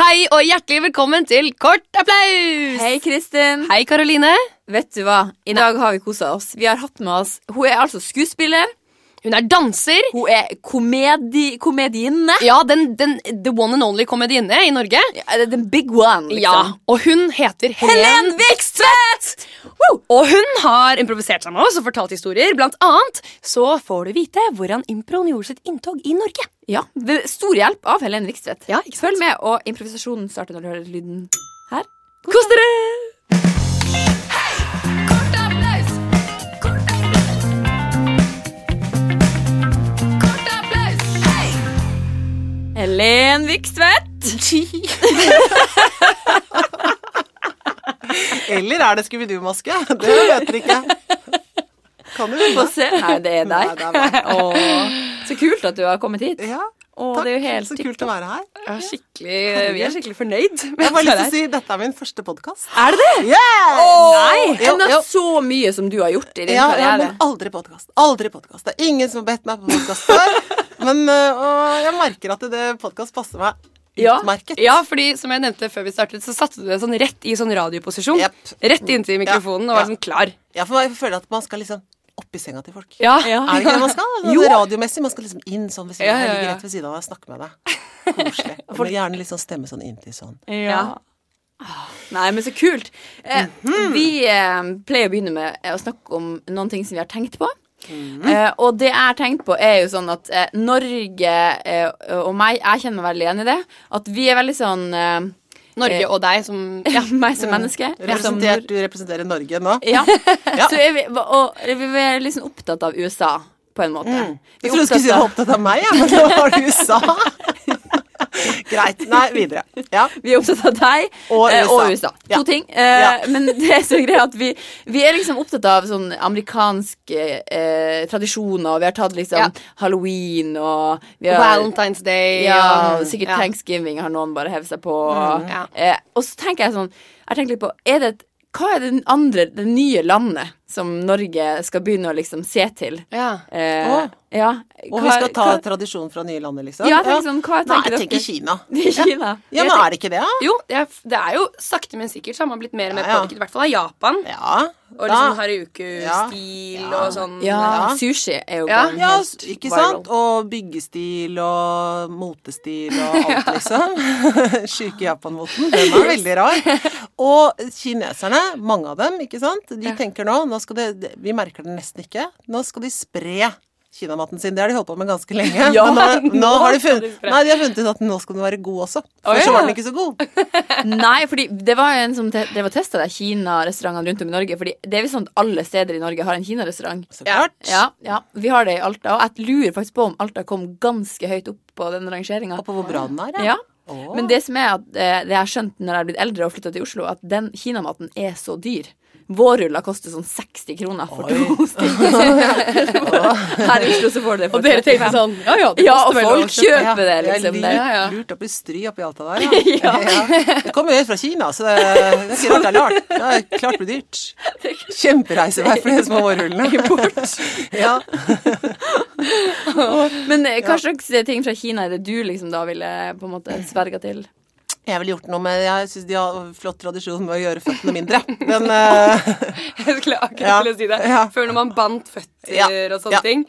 Hei og hjertelig velkommen til Kort applaus! Hei, Kristin. Hei, Karoline. Vet du hva? I dag har vi kosa oss. Vi har hatt med oss Hun er altså skuespiller. Hun er danser. Hun er komedi komedienne. Ja, den, den the one and only komedienne i Norge. Ja, den big one, liksom. Ja, Og hun heter Helen, Helen Vikstvedt! Og hun har improvisert sammen med oss og fortalt historier. Blant annet så får du vite hvordan improen gjorde sitt inntog i Norge. Ja, ved stor hjelp av Helen Vikstvedt. Ja. Følg med, og improvisasjonen starter når du hører lyden her. Kos dere! Helen Vikstvedt. Eller er det Scooby-Doo-maske? Det vet dere ikke. Kan du Få se. Nei, det er Nei, deg. det er. Åh, så kult at du har kommet hit. Ja, Åh, takk. det er jo helt Så kult å være her. Er vi er skikkelig fornøyd. Jeg har bare lyst til å si dette er min første podkast. Er det det? Yeah! Nei! Jo, Enda jo. så mye som du har gjort i din Ja, ja, karriere. men aldri podkast. Aldri podkast. Det er ingen som har bedt meg på podkast før. Men og jeg merker at det podkast passer meg Ja. utmerket. Ja, fordi som jeg nevnte før vi startet, så satte du deg sånn rett i sånn radioposisjon. Yep. Rett inntil mikrofonen og var Ja. sånn klar. Ja, for jeg føler at man skal liksom opp i senga til folk. Ja. Ja. Er det ikke det man skal? Jo. Radiomessig. Man skal liksom inn sånn ved siden Ja, av. ja, Jeg ligger ja. rett ved siden av deg og snakker med deg. Koselig. Og med gjerne litt sånn stemme sånn inntil sånn. Ja. Nei, men så kult. Eh, Vi eh, pleier å begynne med eh, å snakke om noen ting som vi har tenkt på. Eh, og det jeg har tenkt på, er jo sånn at eh, Norge eh, og meg Jeg kjenner meg veldig igjen i det. At vi er veldig sånn eh, Norge Eh, og deg som Ja, meg som menneske. Representert, du representerer Norge nå. Ja. Ja. Så er vi, og vi er liksom opptatt av USA, på en måte. Mm. Jeg trodde du skulle si du var opptatt av meg, ja, men nå var det USA. Greit. Nei, videre. Ja. Vi er opptatt av deg Og eh, USA. og USA. To Ja. ting. Eh, Ja. Men det er så greit at vi, vi er liksom opptatt av sånn amerikanske eh, tradisjoner. Vi har tatt liksom halloween og har, Valentine's Day Ja, og- sikkert thanksgiving har noen bare hevet seg på. ja. eh, og så tenker jeg sånn Jeg tenker litt på er det Hva er det andre, det nye landet som Norge skal begynne å liksom se til? Ja. Eh, oh. ja. Og vi skal ta hva- tradisjon fra nye lander liksom? Ja, jeg tenker sånn, hva Nei, tenker jeg dere? tenker Kina. Kina. Ja, men er det ikke det, da? Jo, det er, det er jo sakte, men sikkert så har man blitt mer og mer Ja, ja. påvirket, i hvert fall av Japan. Ja. Og liksom Haruku-stil Ja. og sånn. Ja, sushi er jo Ja. gått Ja, helt ikke viral. sant? Og byggestil og motestil og alt, liksom. Sjuke Japan-moten. Den er veldig rar. Og kineserne, mange av dem, ikke sant, de tenker nå, nå skal det, Vi merker det nesten ikke. Nå skal de spre kinamaten sin. Det har de holdt på med ganske lenge. Ja, Men nå, nå nå har de funnet, de nei, de har funnet ut at nå skal den være god også. Å, For så var den ikke så god. Nei, fordi det var en som te det var testa der Kina-restaurantene rundt om i Norge. Fordi det er visst sånn at alle steder i Norge har en Kina-restaurant. Så klart. Ja, ja, vi har det i Alta. Og jeg lurer faktisk på om Alta kom ganske høyt opp på den rangeringa. Og på hvor bra den er, Ja. Oh. Men det som er at eh, det jeg har skjønt når jeg har blitt eldre og flytta til Oslo, at den kinamaten er så dyr. Vårruller koster sånn 60 kroner for Oi. to stykker. Her i Oslo så får du det for Og dere tenkte sånn Ja, ja, det Ja, koster og vel å folk kjøpe. kjøper det, Det er litt lurt, Det. bli stry oppi oppi det der, ja. ja. Det kommer jo helt fra Kina, så det, det er ikke rart det er lart. Det er klart det blir dyrt. Kjempereisevei for de små vårrullene. Ja. Men eh, hva slags ting fra Kina er det du liksom da ville på en måte sverga til? Jeg ville gjort noe med Jeg syns de har flott tradisjon med å gjøre føttene mindre. Men uh, Jeg skulle akkurat Ja, til å si det. ja. Før når man bandt føtter Ja, og sånne ja, ting.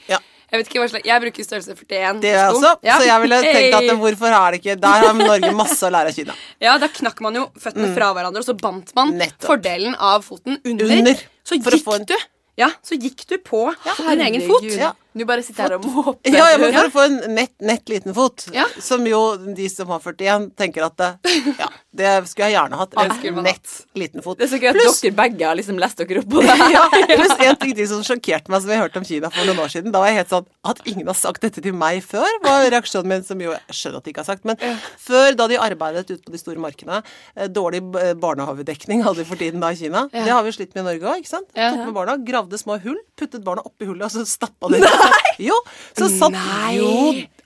Jeg vet ikke hva slags Jeg bruker størrelse 41 det gjør jeg også. Så jeg ville tenkt at hvorfor er det ikke Der har Norge masse å lære av Kina. Ja, da knakk man jo føttene fra hverandre, og så bandt man Mm. Nettopp. fordelen av foten under. Under, Så gikk en- du Ja, så gikk du på din egen fot. Ja. Du bare sitter her og måper. Ja, ja, men for å få en nett, nett liten fot, Ja. som jo de som har 41, tenker at det, Ja, det skulle jeg gjerne hatt. En nett liten fot. Det er så gøy at plus, dere begge har liksom lest dere opp på det. ja, pluss en ting til som sjokkerte meg, som jeg hørte om Kina for noen år siden. Da var jeg helt sånn At ingen har sagt dette til meg før, var reaksjonen min, som jo jeg skjønner at de ikke har sagt. Men før, da de arbeidet ute på de store markedene, eh, dårlig eh, barnehagedekning hadde de for tiden da i Kina. Det har vi slitt med i Norge òg, ikke sant? Ja. Tok med barna, gravde små hull, puttet barna oppi hullet, og så stappa de det. Jo, så satt Nei. Jo,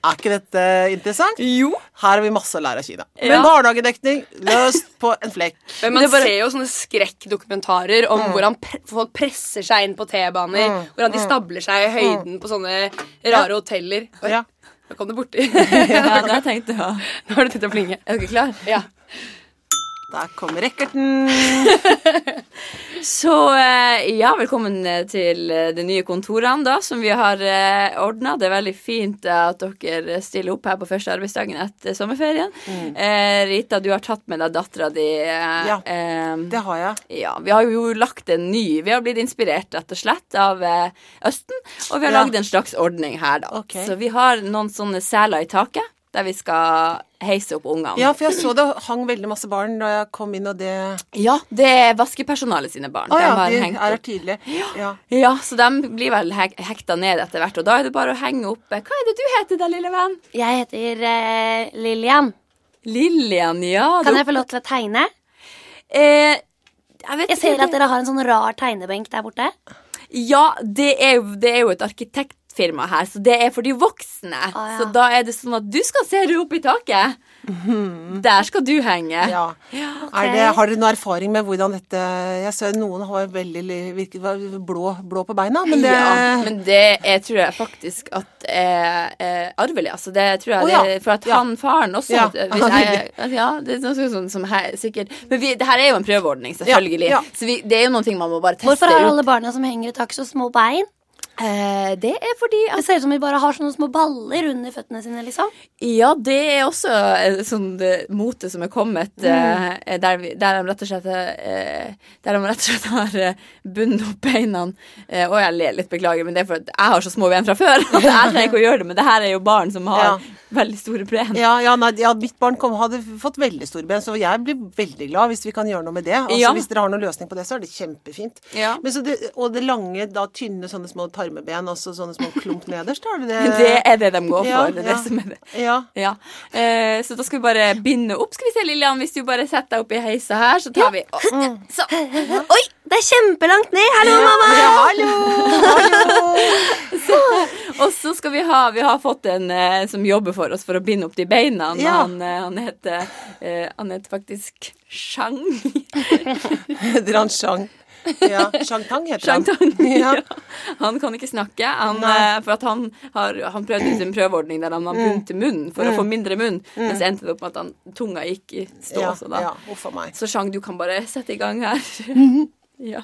er ikke dette interessant? Jo. Her har vi masse å lære av Kina. Ja. Men barnehagedekning løst på en flekk. Men man bare- ser jo sånne skrekkdokumentarer om hvordan pre folk presser seg inn på T-baner. Hvordan de stabler seg i høyden på sånne rare hoteller. Oi. Ja. Da kom du borti. Ja, det tenkte jeg ja. Nå har du tenkt å plinge. Er du ikke klar? Ja. Der kommer rekkerten! Så eh, ja, velkommen eh, til eh, de nye kontorene da, som vi har ordna. Det er veldig fint at dere stiller opp her på første arbeidsdagen etter sommerferien. Eh, Rita, du har tatt med deg dattera di. Eh, Ja. Det har jeg. ja, vi har jo lagt en ny Vi har blitt inspirert rett og slett av eh, Østen, og vi har Ja. lagd en slags ordning her, da. Okay. Så vi har noen sånne seler i taket der vi skal heise opp ungene. Ja, for jeg så det hang veldig masse barn da jeg kom inn, og det Ja, det er vaskepersonalet sine barn. Å ja, de har de hengt er her tidlig. Ja. Ja, så de blir vel hek hekta ned etter hvert, og da er det bare å henge opp Hva er det du heter da, lille venn? Jeg heter eh, Lillian. Lillian, ja. Kan du- jeg få lov til å tegne? eh, jeg vet Jeg ser ikke, at dere har en sånn rar tegnebenk der borte. Ja, det er, jo, det er jo et arkitektfirma her, så det er for de voksne. Ah, ja. Så da er det sånn at du skal se opp i taket. Der skal du henge. ja. Er det, har dere noe erfaring med hvordan dette Jeg ser noen har veldig virket blå, blå på beina, men det Ja, men det er, tror jeg faktisk at er, er arvelig. Altså det tror jeg oh, ja. det, For at Ja. han faren også Ja, hvis jeg, Ja, det er noe sånn som her, sikkert Men vi, det her er jo en prøveordning, selvfølgelig. Ja, ja. Så vi, det er jo noen ting man må bare teste ut. Hvorfor har alle barna som henger i taket, så små bein? Eh, det er fordi Det ser ut som de bare har sånne små baller under føttene sine, liksom. Ja, det er også sånn eh, mote som er kommet Mm. eh, der, vi, der de rett og slett eh, Der de rett og slett har bundet opp beina eh, Og jeg ler litt, beklager, men det er for at jeg har så små ben fra før. At jeg trenger ikke å gjøre det, men det her er jo barn som har Ja. veldig store ben. ja, ja, nei, ja, mitt barn kom, hadde fått veldig store ben, så jeg blir veldig glad hvis vi kan gjøre noe med det. Altså. Hvis dere har noen løsning på det, så er det kjempefint. Ja. Men så det, og det lange, da tynne, sånne små tarmeben, også sånne små klump nederst, har du det? Det er det de går for. Ja, det er ja. det som er det. Ja. Ja. Eh, så da skal vi bare binde opp. Skal vi se, Lillian, hvis du bare setter deg opp i heisa her, så tar vi Å, Så. Oi, det er kjempelangt ned! Hallo, mamma! Ja, hallo! hallo! Og så skal vi ha Vi har fått en eh, som jobber for oss for å binde opp de beina. Ja. Han, eh, han heter eh, Han heter faktisk Chang. Heter han Shang? Ja, Shang Tang heter han. Shang Tang. Ja. Han kan ikke snakke. Han, eh, for at han har han prøvde ut en prøveordning der han har bundet til munnen for å få mindre munn, men så endte det opp med at han, tunga gikk i stå. Ja, så da. ja, meg. Så Shang, du kan bare sette i gang her. ja.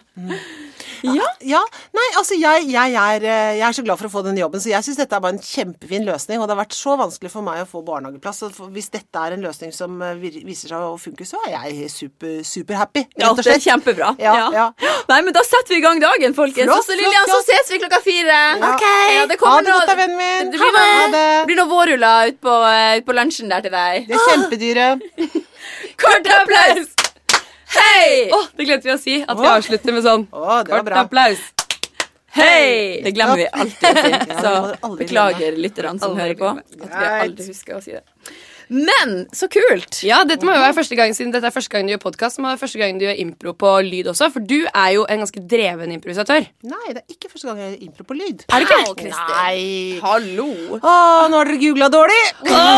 Ja, ja. Nei, altså jeg, jeg, er, eh, jeg er så glad for å få den jobben, så jeg syns dette er bare en kjempefin løsning. Og det har vært så vanskelig for meg å få barnehageplass. Så hvis dette er en løsning som eh, viser seg å funke, så er jeg super, super happy, Ja, det er kjempebra. Ja, ja. Nei, men da setter vi i gang dagen, folkens. Flott, så Lillian, flott, så ses vi klokka fire. Ok. Ja, det Ha det godt da, vennen min. Det blir Ha noe, det. blir noen vårruller ut på, eh, ut på lunsjen der til deg. Det er kjempedyre. Kort applaus! Hei! Oh, det glemte vi å si. At vi Å. avslutter med sånn oh, det var kort bra. applaus. Hei! Det glemmer vi alltid å si. Så beklager lytterne som hører på. At vi aldri husker å si det. Men så kult! Ja, dette må jo være første gang Siden dette er første gang du gjør podkast, må det være første gang du gjør impro på lyd også. For du er jo en ganske dreven improvisatør. Nei, det er ikke første gang jeg gjør impro på lyd. Er det ikke? Nei. Hallo! Å, nå har dere googla dårlig! Nei,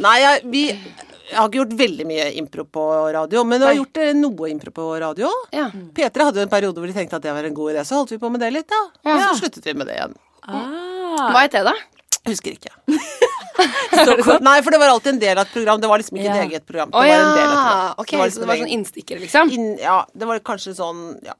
nei, vi jeg har ikke gjort veldig mye impro på radio, men du har gjort eh, noe impro på radio. Ja. P3 hadde jo en periode hvor de tenkte at det var en god idé, så holdt vi på med det litt, da. Og så sluttet vi med det igjen. Ah. Hva het det, da? Husker ikke. Nei, for det var alltid en del av et program. Det var liksom ikke yeah. et eget program. Det Å var en del av et okay, Ok, Det var så liksom det var sånn innstikker, liksom? In, Ja, det var kanskje sånn ja,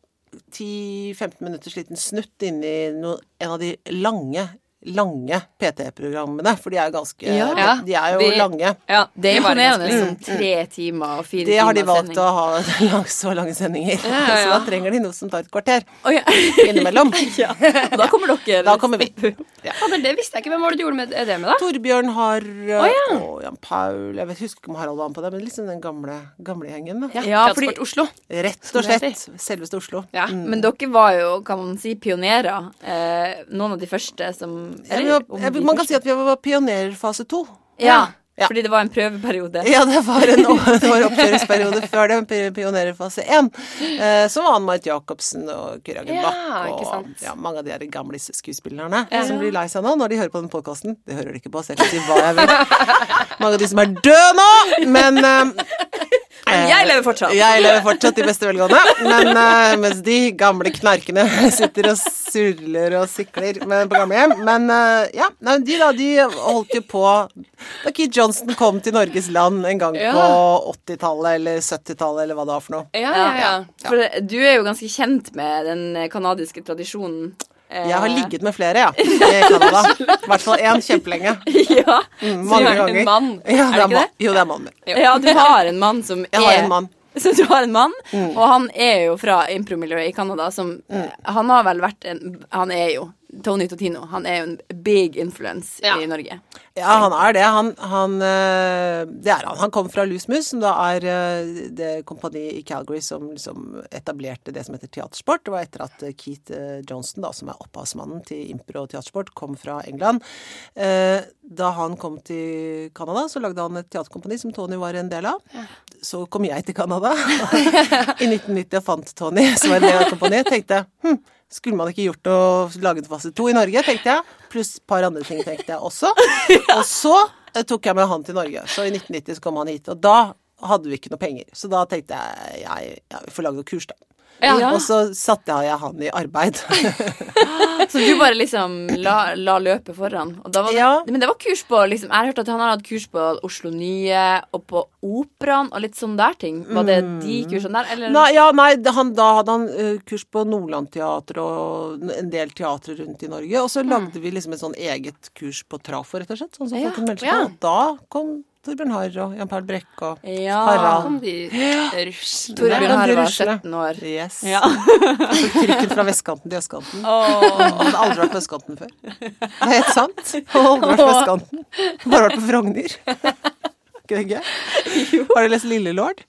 10-15 minutters liten snutt inni no, en av de lange lange PT-programmene, for de er jo ganske Ja. De er jo De- lange. Ja, Det er de imponerende. Liksom tre timer og fire timer. Det har de valgt å ha så lange sendinger. ja, Så ja. da trenger de noe som tar et kvarter oh, ja. innimellom. ja. Og da kommer dere. Da kommer vi. Det visste jeg ikke. Hvem var det du gjorde med det med, da? Torbjørn har ja. og Jan Paul Jeg vet, husker ikke om Harald var med på det, men liksom den gamle, gamle gjengen. Da. Ja, fordi- Oslo. Rett og slett. Selveste Oslo. Ja. Men dere var jo, kan man si, pionerer. Eh, noen av de første som eller var, om jeg, de man kan si at vi var pionerer fase to. Ja, Ja. fordi det var en prøveperiode. Ja, det var en en oppkjøringsperiode før det, var pionerer fase én. Eh, så var Ann-Marit Jacobsen og Kyrre Hagen Ja, Bach og ja, mange av de her gamlis-skuespillerne som blir lei seg nå når de hører på den podkasten. Det hører de ikke på, så jeg kan si hva jeg vil. Mange av de som er døde nå! Men eh, Jeg lever fortsatt. Jeg lever fortsatt i beste velgående, men eh, mens de gamle knarkene sitter og surler og sikler med, på gamlehjem. Men eh, ja, nei, de da, de holdt jo på da Keith Johnson kom til Norges land en gang Ja. på 80-tallet eller 70-tallet eller hva det var for noe. Ja, ja, ja. For du er jo ganske kjent med den kanadiske tradisjonen. Eh, Jeg har ligget med flere, ja, i Canada. I hvert fall én kjempelenge. Ja. Mm, Så mange du er en mann, Ja, er det ikke det? Jo, det er mannen min. ja, du har en mann som er Jeg har en mann. Så du har en mann, og han er jo fra impromiljøet i Canada som Mm. Han har vel vært en Han er jo Tony Totino. Han er jo en big influence Ja. i Norge. Ja, han er det. Han, han eh, Det er han. Han kom fra Lusmus, som da er eh, det kompaniet i Calgary som liksom etablerte det som heter teatersport. Det var etter at eh, Keith Johnston, da, som er opphavsmannen til impro og teatersport, kom fra England. Eh, Da han kom til Canada, så lagde han et teaterkompani som Tony var en del av. Så kom jeg til Canada i 1990 og fant Tony, som var en del av kompaniet. Tenkte hm, skulle man ikke gjort og laget fase to i Norge, tenkte jeg. Pluss et par andre ting, tenkte jeg også. Og så eh, tok jeg med han til Norge. Så i 1990 så kom han hit. Og da hadde vi ikke noe penger. Så da tenkte jeg jeg, ja, vi får lage noe kurs, da. Ja. Og så satte jeg han i arbeid. Så du bare liksom la, la løpet foran. Og da var det, Ja. Men det var kurs på liksom, Jeg har hørt at han har hatt kurs på Oslo Nye og på Operaen og litt sånne der ting. Var det de kursene der, eller? Nei, ja, nei, han, da hadde han uh, kurs på Nordlandteatret og en del teatre rundt i Norge. Og så lagde vi liksom et sånn eget kurs på Trafo, rett og slett. Sånn som Ja, folk kunne melde seg ja. på. Og da kom Torbjørn Harr og Jan Paul Brekke og Ja. Harald. De. Torbjørn Harr var 17 år. Yes. Ja. Tok trikken fra vestkanten til østkanten. Han hadde aldri vært på østkanten før. Det er helt sant. Har aldri vært på vestkanten. Bare vært på Frogner. Ikke det gøy? Har du lest Lille Lord?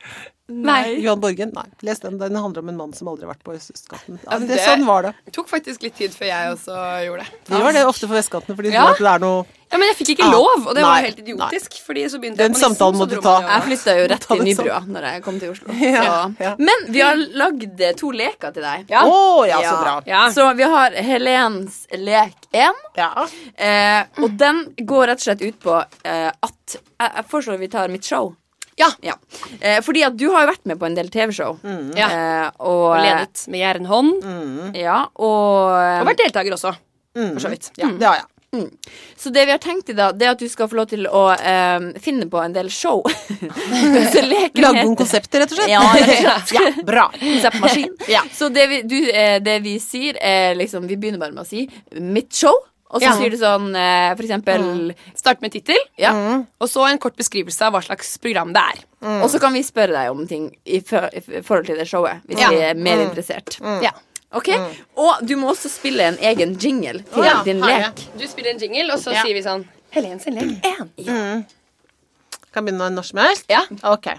Nei. Johan Borgen? Nei. Les den. Den handler om en mann som aldri har vært på østkanten. Ja, det, det- sånn var det. Tok faktisk litt tid før jeg også gjorde det. Det var det ofte på vestkanten, fordi Ja. tror at det er noe Ja, Men jeg fikk ikke Ja. lov, og det var Nei. helt idiotisk. Fordi så begynte Den jeg på nissen, samtalen måtte du ta. Jeg flytta jo rett til det sånn. Nybrua når jeg kom til Oslo. Ja, ja. Men vi har lagd eh, to leker til deg. Ja. Oh, ja, så bra. Ja. Så vi har Helens lek 1. Ja. Eh, og den går rett og slett ut på eh, at Jeg, jeg foreslår vi tar mitt show. Ja. Ja. Eh, fordi at du har jo vært med på en del TV-show. Ja. Eh, og, Og ledet med jernhånd. Ja, og, Og vært deltaker også, for så vidt. ja, det har jeg. Så det vi har tenkt i dag, det er at du skal få lov til å eh, finne på en del show. Lage noen konsepter, rett og slett. Ja, rett og slett. ja, bra. Konseptmaskin. Ja. Så det vi, du, eh, det vi sier, er liksom Vi begynner bare med å si 'mitt show'. Og så Ja. sier du sånn eh, for eksempel Start med tittel, Ja. og så en kort beskrivelse av hva slags program det er. Og så kan vi spørre deg om ting i, for, i forhold til det showet, hvis vi er mer interessert. Ja. Ok? Og du må også spille en egen jingle til Ja, din lek. jeg. lek. Du spiller en jingle, og så Ja. sier vi sånn Helens sin lek 1. Kan begynne når som helst? Ja. Ok.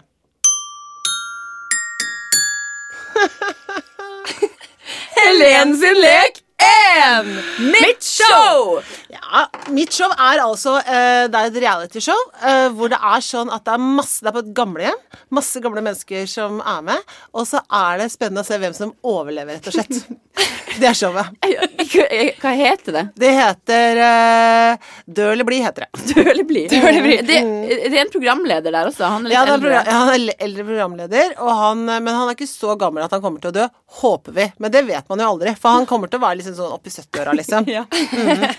Helen sin lek 1! Mitt show! Ja, mitt show er altså eh, Det er et realityshow eh, hvor det er sånn at det er masse Det er på et gamlehjem. Masse gamle mennesker som er med. Og så er det spennende å se hvem som overlever, rett og slett. Det er showet. Hva heter det? Det heter uh, Dø eller bli, heter det. Dø eller bli? Det, det er en programleder der også. Han er litt Ja, er eldre. program, ja, han er eldre programleder, og han, eh, men han er ikke så gammel at han kommer til å dø. Håper vi. Men det vet man jo aldri, for han kommer til å være liksom sånn oppi 70-åra, liksom. Ja.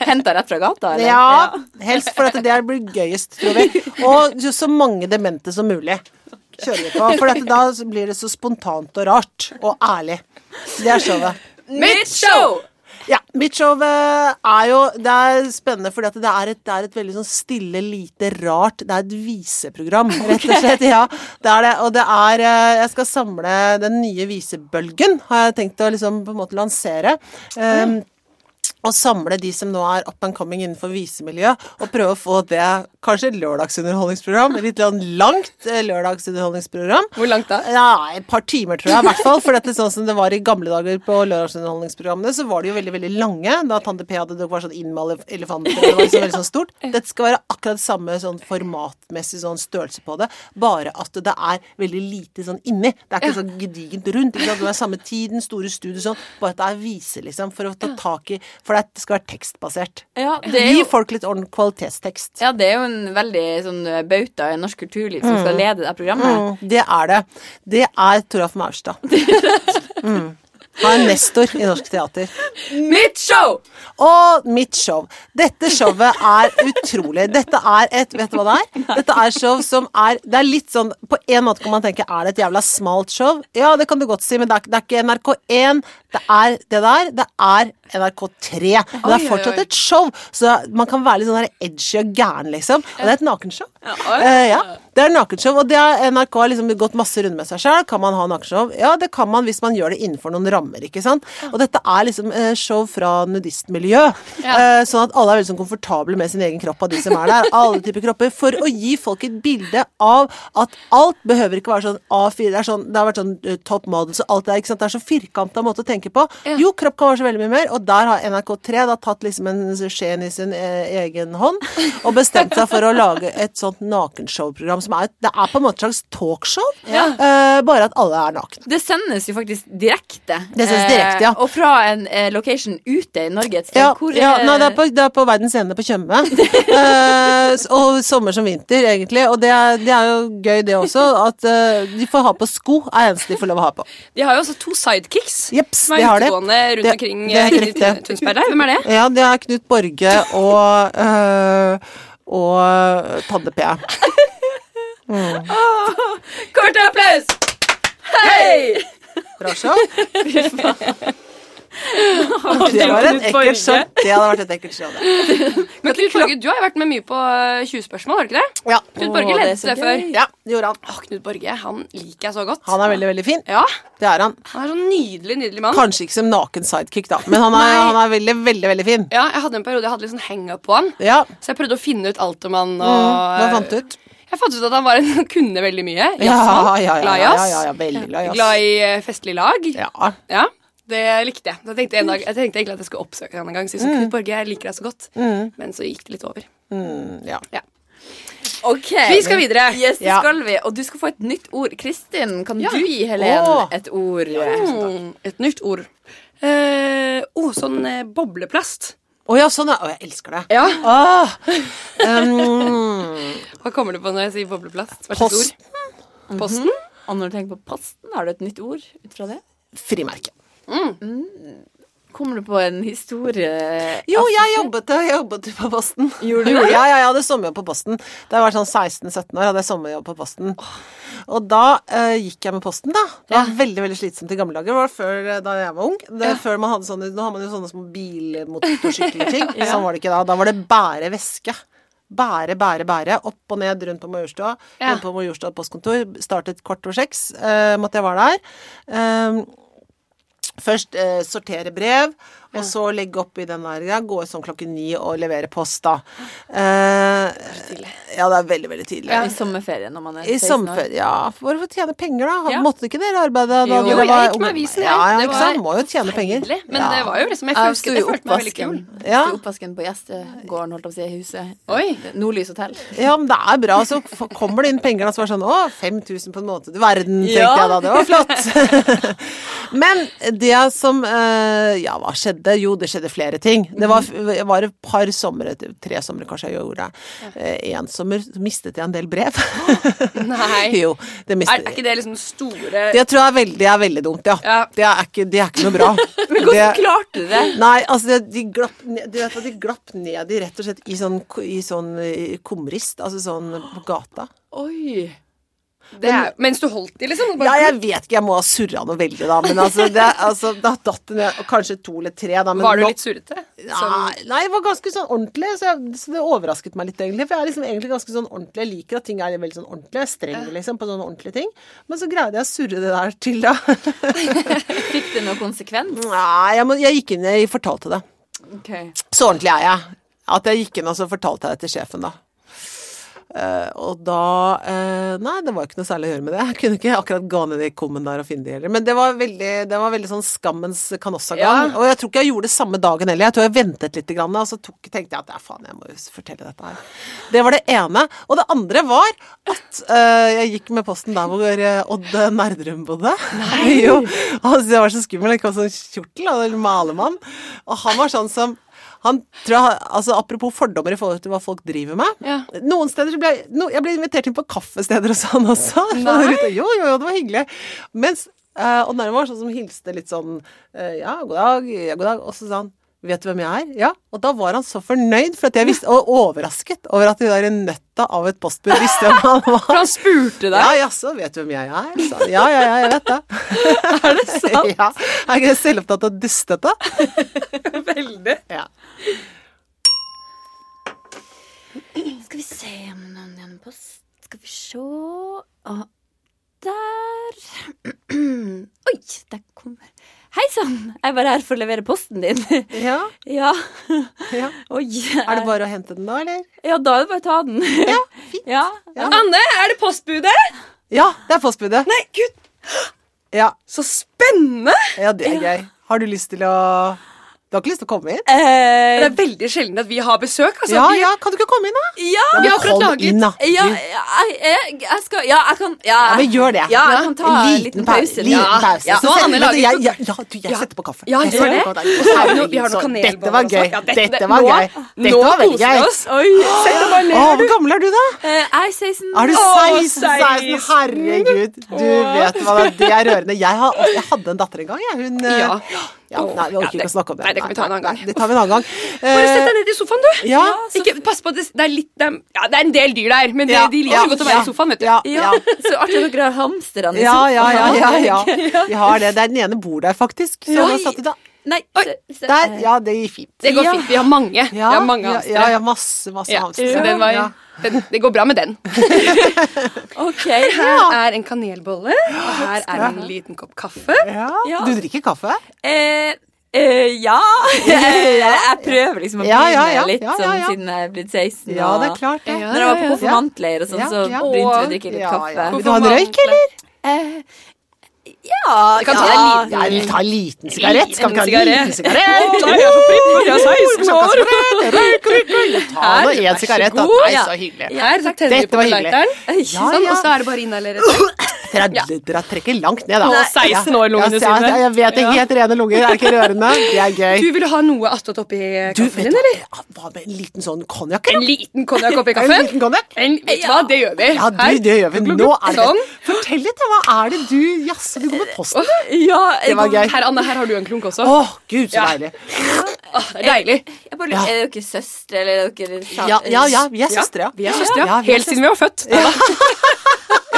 Henta rett fra gata, eller? Ja, helst for at det blir gøyest, tror vi. Og så mange demente som mulig kjører vi på. For dette, da blir det så spontant og rart og ærlig. Det er showet. Mitt show! Ja, mitt show er jo Det er spennende at det et, det er et veldig sånn stille, lite, rart Det er et viseprogram, rett og slett. Ja, det er det. Og det er eh, Jeg skal samle den nye visebølgen, har jeg tenkt å liksom på en måte lansere. Um, og samle de som nå er up and coming innenfor visemiljøet, og prøve å få det kanskje et lørdagsunderholdningsprogram. Litt langt eh, lørdagsunderholdningsprogram. Hvor langt da? Ja, et par timer, tror jeg, i hvert fall. For dette sånn som det var i gamle dager på lørdagsunderholdningsprogrammene, så var de jo veldig, veldig lange. Da Tante P hadde det var sånn inn med elefanter, det var liksom veldig sånn stort. Dette skal være akkurat samme sånn formatmessig sånn størrelse på det, bare at det er veldig lite sånn inni. Det er ikke sånn gedigent rundt. Ikke sant? Det er samme tiden, store studier sånn, bare at det er vise, liksom, for å ta tak i For for det skal være tekstbasert. Ja, det Gi jo, folk litt ordentlig kvalitetstekst. ja, det er jo en veldig sånn eh, bauta i norsk kulturliv som skal lede det programmet. Mm, det er det. Det er Toralf Maurstad. Mm. Han er nestor i norsk teater. Mitt show! Og mitt show. Dette showet er utrolig. Dette er et Vet du hva det er? Dette er show som er Det er litt sånn På en måte kan man tenke er det et jævla smalt show? Ja, det kan du godt si, men det er, det er ikke NRK1. Det er det der. Det er NRK3. Men det er fortsatt et show, så man kan være litt sånn edgy og gæren, liksom. Og det er et nakenshow. Eh, ja, det er nakenshow, og det har NRK liksom gått masse runder med seg sjøl. Kan man ha nakenshow? Ja, det kan man hvis man gjør det innenfor noen rammer, ikke sant. Og dette er liksom eh, show fra nudistmiljø, ja. sånn at alle er veldig sånn komfortable med sin egen kropp av de som er der. Alle typer kropper. For å gi folk et bilde av at alt behøver ikke være sånn A4. Det, er sånn, det har vært sånn eh, top models og alt det der. Det er så firkanta måte å tenke på. Jo, kropp kan være så veldig mye mer, og der har NRK3 da tatt liksom en skjeen i sin eh, egen hånd og bestemt seg for å lage et sånt nakenshowprogram som er Det er på en måte et slags talkshow, eh, bare at alle er nakne. Det sendes jo faktisk direkte. Det sendes direkte, ja. Uh, og fra en uh, location ute i Norge et sted. Ja, Hvor ja nei, det, er på, det er på Verdens Ende på Tjøme. Eh, og sommer som vinter, egentlig. Og det er, det er jo gøy, det også. At de får ha på sko, er eneste de får lov å ha på. De har jo også to sidekicks Jeps, som de er har det. utegående rundt Det- omkring det i riktig. Der. Hvem er det? Ja, det er Knut Borge og og øh, Tande P. Kort applaus! Hei! Bra show. Det var et ekkelt show. Det hadde vært et ekkelt show. Men Knut Borge, du har jo vært med mye på eh, 20 spørsmål, har du ikke det? Ja, Knut Borge det ledet det, det før. ja det gjorde han. Åh, Knut Borge, han liker jeg så godt. Han er veldig, veldig fin. Ja, Det er han. han er sånn nydelig, nydelig mann. Kanskje ikke som naken sidekick, da, men han er, han er veldig, veldig veldig fin. Ja, jeg hadde en periode jeg hadde litt sånn hang-up på han. Ja. Så jeg prøvde å finne ut alt om han. Og, Mm, hva fant du ut? Jeg fant ut at han var en, kunne veldig mye. Ja, Jazzmann. ja, ja, glad i ja, jazz. ja, ja, veldig glad i jazz. Glad i eh, festlig lag. Ja. Ja, det likte jeg. Så jeg tenkte, en dag, jeg tenkte egentlig at jeg skulle oppsøke han en gang. Si sånn, Knut Borge, jeg liker deg så godt. Men så gikk det litt over. Mm, ja. Ok. Vi skal videre. Yes, det Ja. skal vi. Og du skal få et nytt ord. Kristin, kan Ja. du gi Helen Åh. et ord? Mm, et nytt ord. Eh, oh, sånn eh, bobleplast. Å ja, sånn, ja. Å, jeg elsker det. Ja. Åh. Um, Hva kommer du på når jeg sier bobleplast? Hva posten. ord? Posten? Og når du tenker på posten, har du et nytt ord ut fra det? Frimerke. Kommer du på en historie Jo, jeg jobbet, jeg jobbet på Posten. Gjorde du det? Ja, ja, jeg hadde sommerjobb på Posten. Da jeg var sånn 16-17 år, hadde jeg sommerjobb på Posten. Og da uh, gikk jeg med Posten, da. Det var veldig veldig slitsomt i gamle dager. Det var før eh, da jeg var ung. Det, før man hadde sånne, Nå har man jo sånne små bilmotorsykler-ting. Sånn var det ikke da. Da var det bære væske. Bære, bære, bære. Opp og ned rundt på Majorstua. Ja. Rundt på Majorstua postkontor. Startet kvart over seks. Eh, måtte jeg være der. Eh, Først eh, sortere brev, og så legge opp i den der ja, Gå sånn klokken ni og levere post, da. Eh, ja, det er veldig, veldig tidlig. Ja, I sommerferien når man er I 16 år. sommerferie, ja. For å tjene penger, da. Ja. Måtte ikke dere arbeide da Jo, dere jeg gikk med avisen. Ja, ja, ikke sant. Må jo tjene penger. Men det var jo liksom Jeg Jeg husker det i følte meg veldig oppvasken, kul. Ja. sto oppvasken på gjestegården, holdt jeg på å si, i huset. Oi. Nordlys hotell. Ja, men det er bra. Så kommer det inn penger da, som er sånn Å, 5000 på en måte Du verden, tenkte Ja. jeg da. Det var flott. men det som eh, Ja, hva skjedde? Jo, det skjedde flere ting. Det var, var et par somre, tre somre kanskje jeg gjorde det. En sommer mistet jeg en del brev. Nei. jo, det Er, mistet er ikke det liksom store Det tror jeg er veldig, er veldig dumt, ja. Ja. Det, er ikke, det er ikke noe bra. Men hvordan klarte du det? Nei, altså de glapp ned, Du vet de glapp ned i rett og slett i sånn, i sånn eh, kumrist, altså sånn på gata. Oi. Det er, Mens du holdt de, liksom? Ja, jeg vet ikke, jeg må ha surra noe veldig da, men altså, det, altså da datt det ned, kanskje to eller tre da. Men Var du nå- litt surrete? Sånn- Nei, det var ganske sånn ordentlig, så, jeg, så det overrasket meg litt egentlig. For jeg er liksom egentlig ganske sånn ordentlig, jeg liker at ting er veldig sånn ordentlig, jeg er streng liksom på sånne ordentlige ting. Men så greide jeg å surre det der til, da. Fikk det noe konsekvens? Nei, jeg, må, jeg gikk inn, og fortalte det. Okay. Så ordentlig er jeg. At jeg gikk inn og så fortalte jeg det til sjefen, da. Eh, og da uh, Nei, det var ikke noe særlig å gjøre med det. Jeg kunne ikke akkurat gå ned i kummen der og finne de heller. Men det var veldig, det var veldig sånn skammens kanossagang. Ja. Og jeg tror ikke jeg gjorde det samme dagen heller. Jeg tror jeg ventet litt, grann, og så tok, tenkte jeg at ja, faen, jeg må jo fortelle dette her. Det var det ene. Og det andre var at uh, jeg gikk med posten der hvor Odd Nerdrum bodde. Nei! jo. Han syntes jeg var så skummel. Jeg kom sånn kjortel, og en malermann. Og han var sånn som han tror altså Apropos fordommer i forhold til hva folk driver med. Ja. Noen steder så ble jeg, no, jeg ble invitert inn på kaffesteder og sånn også. Nei. Jo, jo, jo, det var hyggelig. Mens uh, Odd Nærme var sånn som hilste litt sånn uh, Ja, god dag, ja, god dag. Og så sa han Vet du hvem jeg er? Ja. Og da var han så fornøyd, for at jeg visste, og overrasket over at de der nøtta av et postbud visste hvem han var. For han spurte deg. Ja, jaså, vet du hvem jeg er? Så. Ja, ja, ja, jeg vet det. Er det sant? Ja. Er ikke det selvopptatt og dustete? Veldig. Ja. Skal vi se om noen gjennom post Skal vi se Og Der Oi, der kommer Hei sann, jeg bare her for å levere posten din. ja. ja. ja. Oi. Er det bare å hente den da, eller? Ja, da er det bare å ta den. Ja, fint. Ja. Ja. Anne, er det postbudet? Ja, det er postbudet. Nei, gud, Ja, så spennende! ja det er gøy. Har du lyst til å Du har ikke lyst til å komme inn? Det Eh, er veldig sjelden at vi har besøk. Altså, Ja, ja, kan du ikke komme inn, da? ja. Vi har akkurat laget inn, da. Ja, jeg, jeg, jeg skal Ja, jeg kan Ja, Ja, men gjør det. Ja, jeg kan ta en liten pause. Liten Ja. pause. Ja. Så har Anne laget- jeg, jeg, ja, du, jeg Ja. setter på kaffe. Ja, gjør det. vi har noe kanelboller Dette var gøy. Dette- Dette var gøy. nå Dette var veldig koser vi oss. Oi. Sett deg bare ned, hvor gammel er du, da? Eh, Jeg er 16. Er du 16? 16? 16. Herregud. Du vet hva det er. Er rørende. Jeg, hadde en datter en gang, jeg. Hun eh, Ja. Nei, vi orker ikke det- å snakke om det. nei, det kan vi ta en annen gang. Det tar vi en annen gang. Bare sett deg ned i sofaen, du. Ja. Ikke, pass på at det, det er litt det er, Ja, det er en del dyr der, men de, Ja, de liker ja, godt å være i sofaen, vet du. Ja, Ja, så artig at dere har hamsterne i sofaen. ja, ja, ja, ja. Vi har det. Det den ene bor der, faktisk. Så Oi. da satt de da. Nei, Oi, Der, ja, det gikk fint. Det går fint. Vi har mange. Ja, vi har mange ja, hamstere. ja, ja, masse, masse Ja, hamstere. så den var, Ja. den, det går bra med den. Ok. Her er en kanelbolle, og her er en liten kopp kaffe. Ja. Ja. Du drikker kaffe? Eh, eh, ja. jeg, prøver liksom å begynne ja, ja. litt Ja, ja, sånn ja. siden jeg er blitt 16. Ja, det er klart det. Ja, Når jeg var på konfirmantleir og sånn, Ja, så begynte vi å drikke litt Ja, kaffe. Vil du ha en røyk, eller? Eh, ja kan ta ja, en liten- Ja, ta en liten sigarett. Skal vi ha en liten sigarett? Nei, jeg er så pripp, jeg er 16 år. Ta nå en sigarett, da. Nei, så hyggelig. Her Dette var hyggelig. Ja, ja. og så er det bare inhalere det. Dere, dere trekker langt ned, da. Og 16 år, lungene sine. ja, Jeg vet det. Helt rene lunger. Er ikke rørende? Det er gøy. Du, vil ha noe attåt oppi kaffen din, eller? hva? Med en liten sånn konjakk? En liten konjakk oppi En kaffen? liten konjakk? Vet du hva, det gjør vi. Ja, du, det gjør vi. Nå er det. Fortell litt. Hva er det du Jaså, går med posten? Ja, Det var gøy. Her, Anne, her har du en klunk også. Å, gud, så Ja. deilig. Åh, det er deilig. Jeg bare, Ja. Er dere søstre, eller er dere sa- Ja, ja, ja, vi er søstre, ja. Vi er søstre, ja. Ja, vi er Helt siden vi var født. Ja,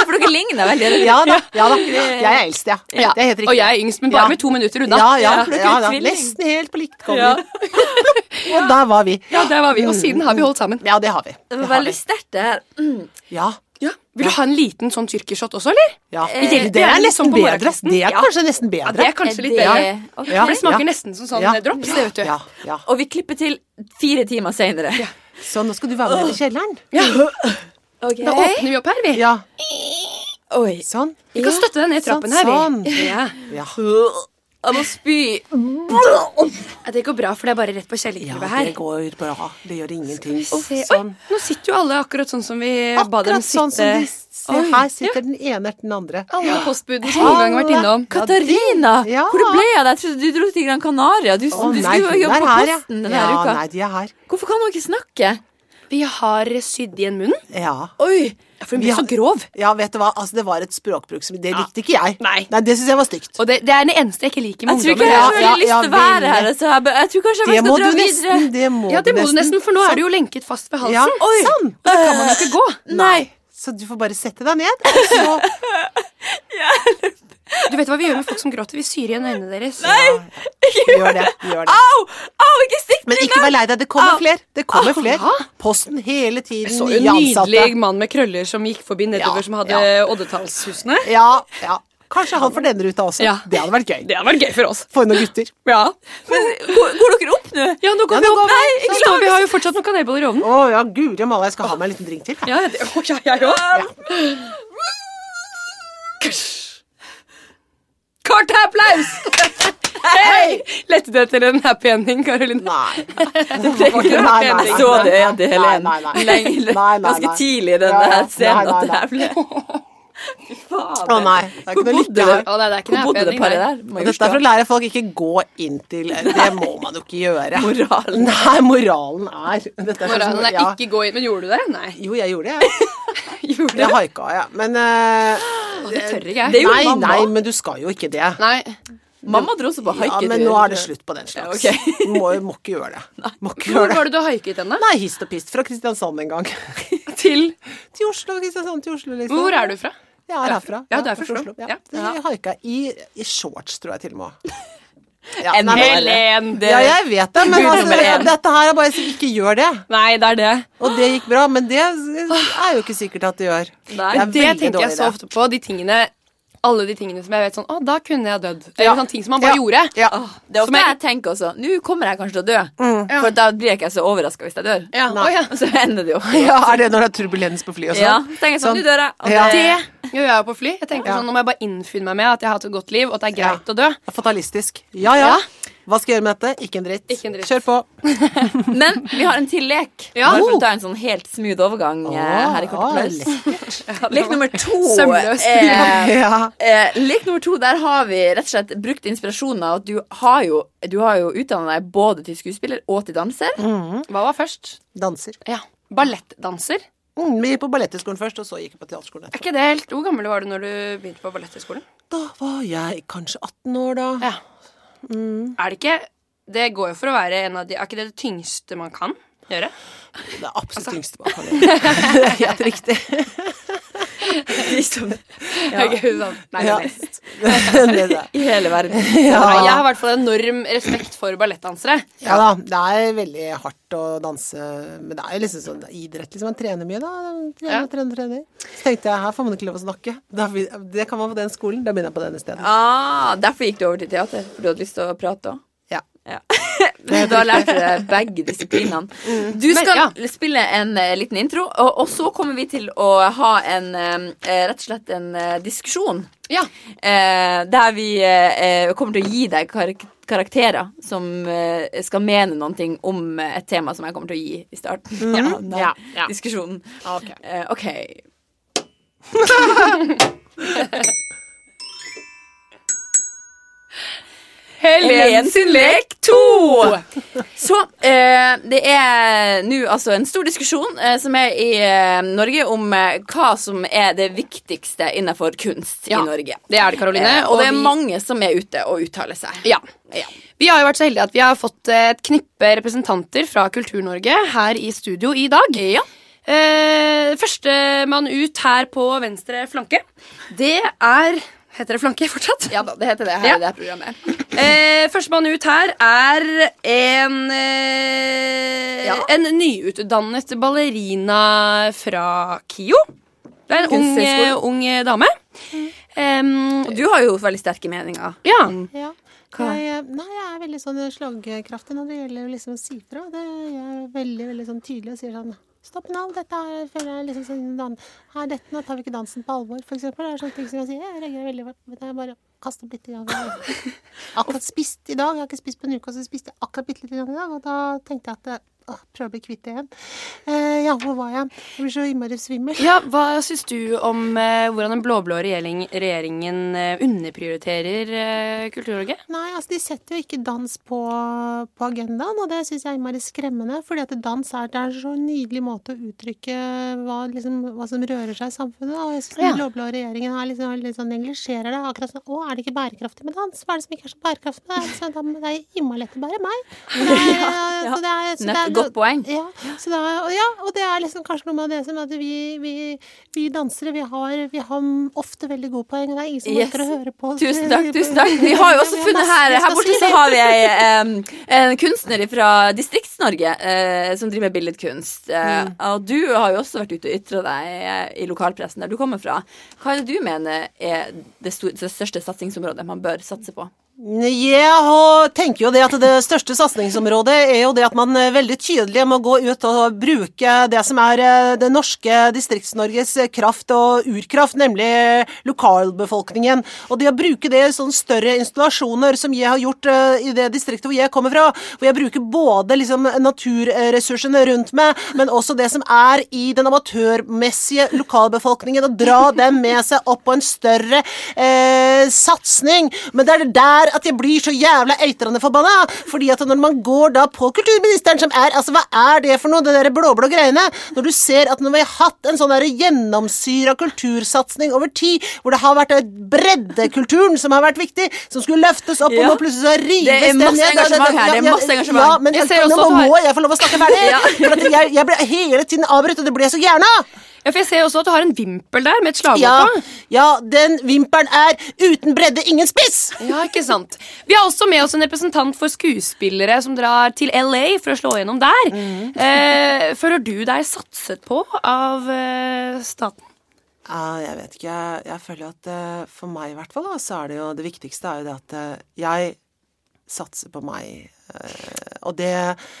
For dere ligner veldig. Ja da. ja da. Jeg er eldst, ja. Ja. Det er helt riktig. Og jeg er yngst, men bare Ja. med to minutter unna. Ja, ja, ja, da. tvilling. Nesten helt på likt kom Ja. Og der var vi. Ja, der var vi. Og siden har vi holdt sammen. Ja, det har vi. Det Det var har vi. veldig sterkt, det her. Mm. Ja. Ja. Vil du ha en liten sånn tyrkershot også, eller? ja. Eh, Det, det er er nesten sånn bedre. Det er Ja. kanskje nesten Ja, bedre. det er kanskje litt Er bedre. det- ok. Ja. For det smaker Ja. nesten som sånn Ja. drops, det, vet du. Ja, ja. Og vi klipper til fire timer senere. Så nå skal du være med i kjelleren. Okay. Da åpner vi opp her, vi. Ja, Oi. sånn. Vi kan støtte deg ned Sånn, trappen her, sånn. vi. Ja. Ja. Jeg må spy. Det går bra, for det er bare rett på ja, her. her. det går bra. Det gjør ingenting. Sånn. Oi, nå sitter jo alle akkurat sånn som vi ba dem Akkurat sånn som de Se, her sitter den ene etter den andre. Alle postbudene som noen gang har vært innom. Katarina! Ja. Hvor ble jeg av deg? Jeg trodde du dro til Gran Canaria. Du, Å du nei, skulle jobbe på her. Posten denne Ja, uka. nei, de er her. Hvorfor kan hun ikke snakke? Vi har sydd igjen munnen. Ja. Oi! For hun blir ble så grov. Ja, vet du hva, altså det var et språkbruk som Det likte ikke jeg. Nei. det syns jeg var stygt. Og det, det er det eneste jeg ikke liker med Jeg tror ikke jeg har ja, lyst til å være her. Altså. jeg, jeg tror kanskje jeg må skal du dra nesten. videre. Det må Ja, det må du nesten, for nå Sånn. er du jo lenket fast ved halsen. Ja, Oi, sånn. og da kan man jo ikke gå. Nei. Så du får bare sette deg ned, og så Du vet hva vi gjør med folk som gråter? Vi syr igjen øynene deres. Gjør det. Gjør det. Au! Au, ikke stikk Men ikke vær lei deg, det kommer flere. Det kommer flere. Posten hele tiden, Så en nydelig mann med krøller som gikk forbi nedover, Ja, som hadde ja. oddetallshusene. Ja, ja. Kanskje han får denne ruta også. Ja. Det hadde vært gøy. Det hadde vært gøy for oss. For noen gutter. Ja, Men går, går dere opp nå? ja nå går Ja, vi opp. går vi. Nei, ikke sant? Vi har jo fortsatt noen kanelboller i ovnen. Å ja, guri malla, jeg skal ha meg en liten drink til. jeg. Ja, det, å, ja, jeg òg. Kort applaus! Hei! Lette du etter en happy ending, Karoline? Nei. Nei, Jeg så det i øynene til Helen ganske tidlig i denne Ja, ja. scenen Nei, at det her ble Fy faen. Å nei. Det er ikke noe lykke her. Å, nei, det er ikke Hvor bodde det paret der? Og Dette er for å lære folk ikke gå inn til Det må man jo ikke gjøre. Moralen. Nei, moralen er Dette er sånn Moralen er ja. ikke gå inn, men gjorde du det? Nei. Jo, jeg gjorde det, jeg. Gjorde du Jeg det? haika, ja. Men eh, Det tør ikke Det jeg. gjorde Nei, mamma. nei, men du skal jo ikke det. Nei. Mamma dro også på Ja, haiken. men nå er det slutt på den slags. Ja, ok. Du må, må ikke gjøre det. Må ikke Hvor gjøre det. var det du haiket henne? Nei, hist og pist. Fra Kristiansand en gang. Til Til Oslo. Kristiansand til Oslo, liksom. Hvor er du fra? Jeg er herfra. Ja, du er fra Oslo. Ja. Ja. Jeg haika i, i shorts, tror jeg til og med. Ja, enn Helen. Det, ja, jeg vet det, men altså, dette her er bare så ikke gjør det. Nei, det er det. Og det gikk bra, men det er jo ikke sikkert at det gjør. Nei, det, Det tenker jeg så ofte på. De tingene alle de tingene som jeg vet sånn Å, da kunne jeg dødd. Eller Ja. sånne ting som man bare Ja. gjorde. Ja. Det er ofte Som jeg- jeg tenker også. Nå kommer jeg kanskje til å dø. Mm. For da blir jeg ikke så overraska hvis jeg dør. Ja. Nei. Ja. Så ender det jo ja, Er det når det er turbulens på flyet og Ja, sånn? Ja. tenker jeg sånn, Sånn. nå dør jeg. Det- gjør jeg jo på fly. Jeg tenker Ja. sånn, Nå må jeg bare innfinne meg med at jeg har hatt et godt liv, og at det er greit å dø. Fatalistisk. Ja, ja. Hva skal jeg gjøre med dette? Ikke en dritt. Ikke en dritt. Kjør på. Men vi har en til lek. Ja. Bare for å ta en sånn helt smooth overgang oh, her i Kort lekkert. Lek nummer to. Sømløs. eh, Ja. eh, lek nummer to, der har vi rett og slett brukt inspirasjonen av at du har jo, du har jo utdanna deg både til skuespiller og til danser. Hva var først? Danser. Ja. Ballettdanser. Mm, vi gikk på balletthøgskolen først, og så gikk vi på teaterskolen Er ikke det helt Hvor gammel var du når du begynte på balletthøgskolen? Da var jeg kanskje 18 år, da. Ja. Er det ikke Det går jo for å være en av de Er ikke det det tyngste man kan gjøre? Det er absolutt tyngste man kan gjøre. Det er helt riktig. Ok, sånn. Nei, Ja. Det er det. I hele verden. Jeg har i hvert fall enorm respekt for ballettdansere. Ja da, det er veldig hardt å danse, men det er jo liksom sånn det idrett. liksom Man trener mye, da. Trener, Ja. trener, trener. Så tenkte jeg her får man ikke lov å snakke. Det kan man på den skolen. Da begynner jeg på denne stedet. Ah, derfor gikk du over til teater? For du hadde lyst til å prate òg? Ja. Ja. du deg begge disiplinene. Du Men, skal ja. spille en uh, liten intro, og, og så kommer vi til å ha en uh, rett og slett en uh, diskusjon. Ja. Der vi kommer til å gi deg karak karakterer som skal mene noe om et tema som jeg kommer til å gi i starten av denne Ja, ja. diskusjonen. Ok. OK. Helen sin lek to! Så eh, det er nå altså en stor diskusjon eh, som er i eh, Norge om eh, hva som er det viktigste innenfor kunst Ja, i Norge. Det er det, Karoline. Eh, og det er vi- mange som er ute og uttaler seg. Ja. Ja. Vi har jo vært så heldige at vi har fått et knippe representanter fra Kultur-Norge her i studio i dag. Ja. Eh, Førstemann ut her på venstre flanke, det er Heter det flanke fortsatt? Ja da, det heter det her Ja. i det her programmet. Eh, Førstemann ut her er en eh, Ja. En nyutdannet ballerina fra KIO. Det er en ung, ung dame. Em, Og du har jo veldig sterke meninger. ja. Ja. Jeg, nei, jeg er veldig sånn slagkraftig når det gjelder liksom å si fra. Det, jeg er veldig veldig sånn tydelig og sier sånn Stopp nå, dette er, føler jeg liksom sånn Her, dette, Nå tar vi ikke dansen på alvor, for eksempel. Det er sånne ting som jeg sier. Jeg reagerer veldig vet det Jeg bare kaster litt. i gang. Akkurat spist i dag. Jeg har ikke spist på en uke, og så spiste jeg akkurat bitte litt i dag. Og da tenkte jeg at åh, prøve å bli kvitt det igjen. Eh, ja, hvor var jeg? Jeg blir så innmari svimmel. ja, Hva syns du om eh, hvordan den blå-blå regjering, regjeringen eh, underprioriterer eh, Kultur-Norge? Nei, altså de setter jo ikke dans på, på agendaen, og det syns jeg er innmari skremmende. fordi at dans er, det er en så nydelig måte å uttrykke hva, liksom, hva som rører seg i samfunnet. Og jeg syns Ja. den blå-blå regjeringen er liksom, sånn neglisjerer det. Akkurat sånn Å, er det ikke bærekraftig med dans? Hva er det som ikke er så bærekraftig med det? Så da, det er innmari lett å bære meg. Så det er, så det er, så det er, godt poeng. Ja, er, og, ja, og det er liksom kanskje noe med det som at vi, vi, vi dansere, vi har, vi har ofte veldig gode poeng. Det er ingen som Yes. orker å høre på. Tusen takk. tusen takk Vi har jo også funnet her Her borte så har vi em, en kunstner fra Distrikts-Norge eh, som driver med billedkunst. Eh, Mm. Og du har jo også vært ute og ytra deg eh, i lokalpressen der du kommer fra. Hva er det du mener er det største satsingsområdet man bør satse på? Jeg tenker jo det at det største satsingsområdet er jo det at man eh, veldig tydelig må gå ut og bruke det som er eh, det norske Distrikts-Norges kraft og urkraft, nemlig lokalbefolkningen. Og det å bruke det i sånne større installasjoner som jeg har gjort eh, i det distriktet hvor jeg kommer fra, hvor jeg bruker både liksom naturressursene rundt meg, men også det som er i den amatørmessige lokalbefolkningen, og dra dem med seg opp på en større eh, satsing. Men det er det der at jeg blir så jævla eitrende forbanna. Fordi at når man går da på kulturministeren, som er Altså, hva er det for noe, det der blå-blå greiene? Når du ser at vi har hatt en sånn der gjennomsyra kultursatsing over tid, hvor det har vært eh, breddekulturen som har vært viktig, som skulle løftes opp, Ja. og nå plutselig så rives Det er den masse ned. engasjement her, det er masse engasjement. Ja, men Jeg ser nå må jeg få lov å snakke ferdig! Ja. For jeg, jeg blir hele tiden avbrutt, og det blir jeg så gæren av! Ja, for Jeg ser også at du har en vimpel der med et slagord Ja, på. ja, den vimpelen er uten bredde, ingen spiss! Ja, ikke sant. Vi har også med oss en representant for skuespillere som drar til LA for å slå gjennom der. Eh, føler du deg satset på av eh, staten? Ja, jeg vet ikke. Jeg, jeg føler at eh, for meg i hvert fall, da, så er det jo det viktigste er jo det at eh, jeg satser på meg. Og det,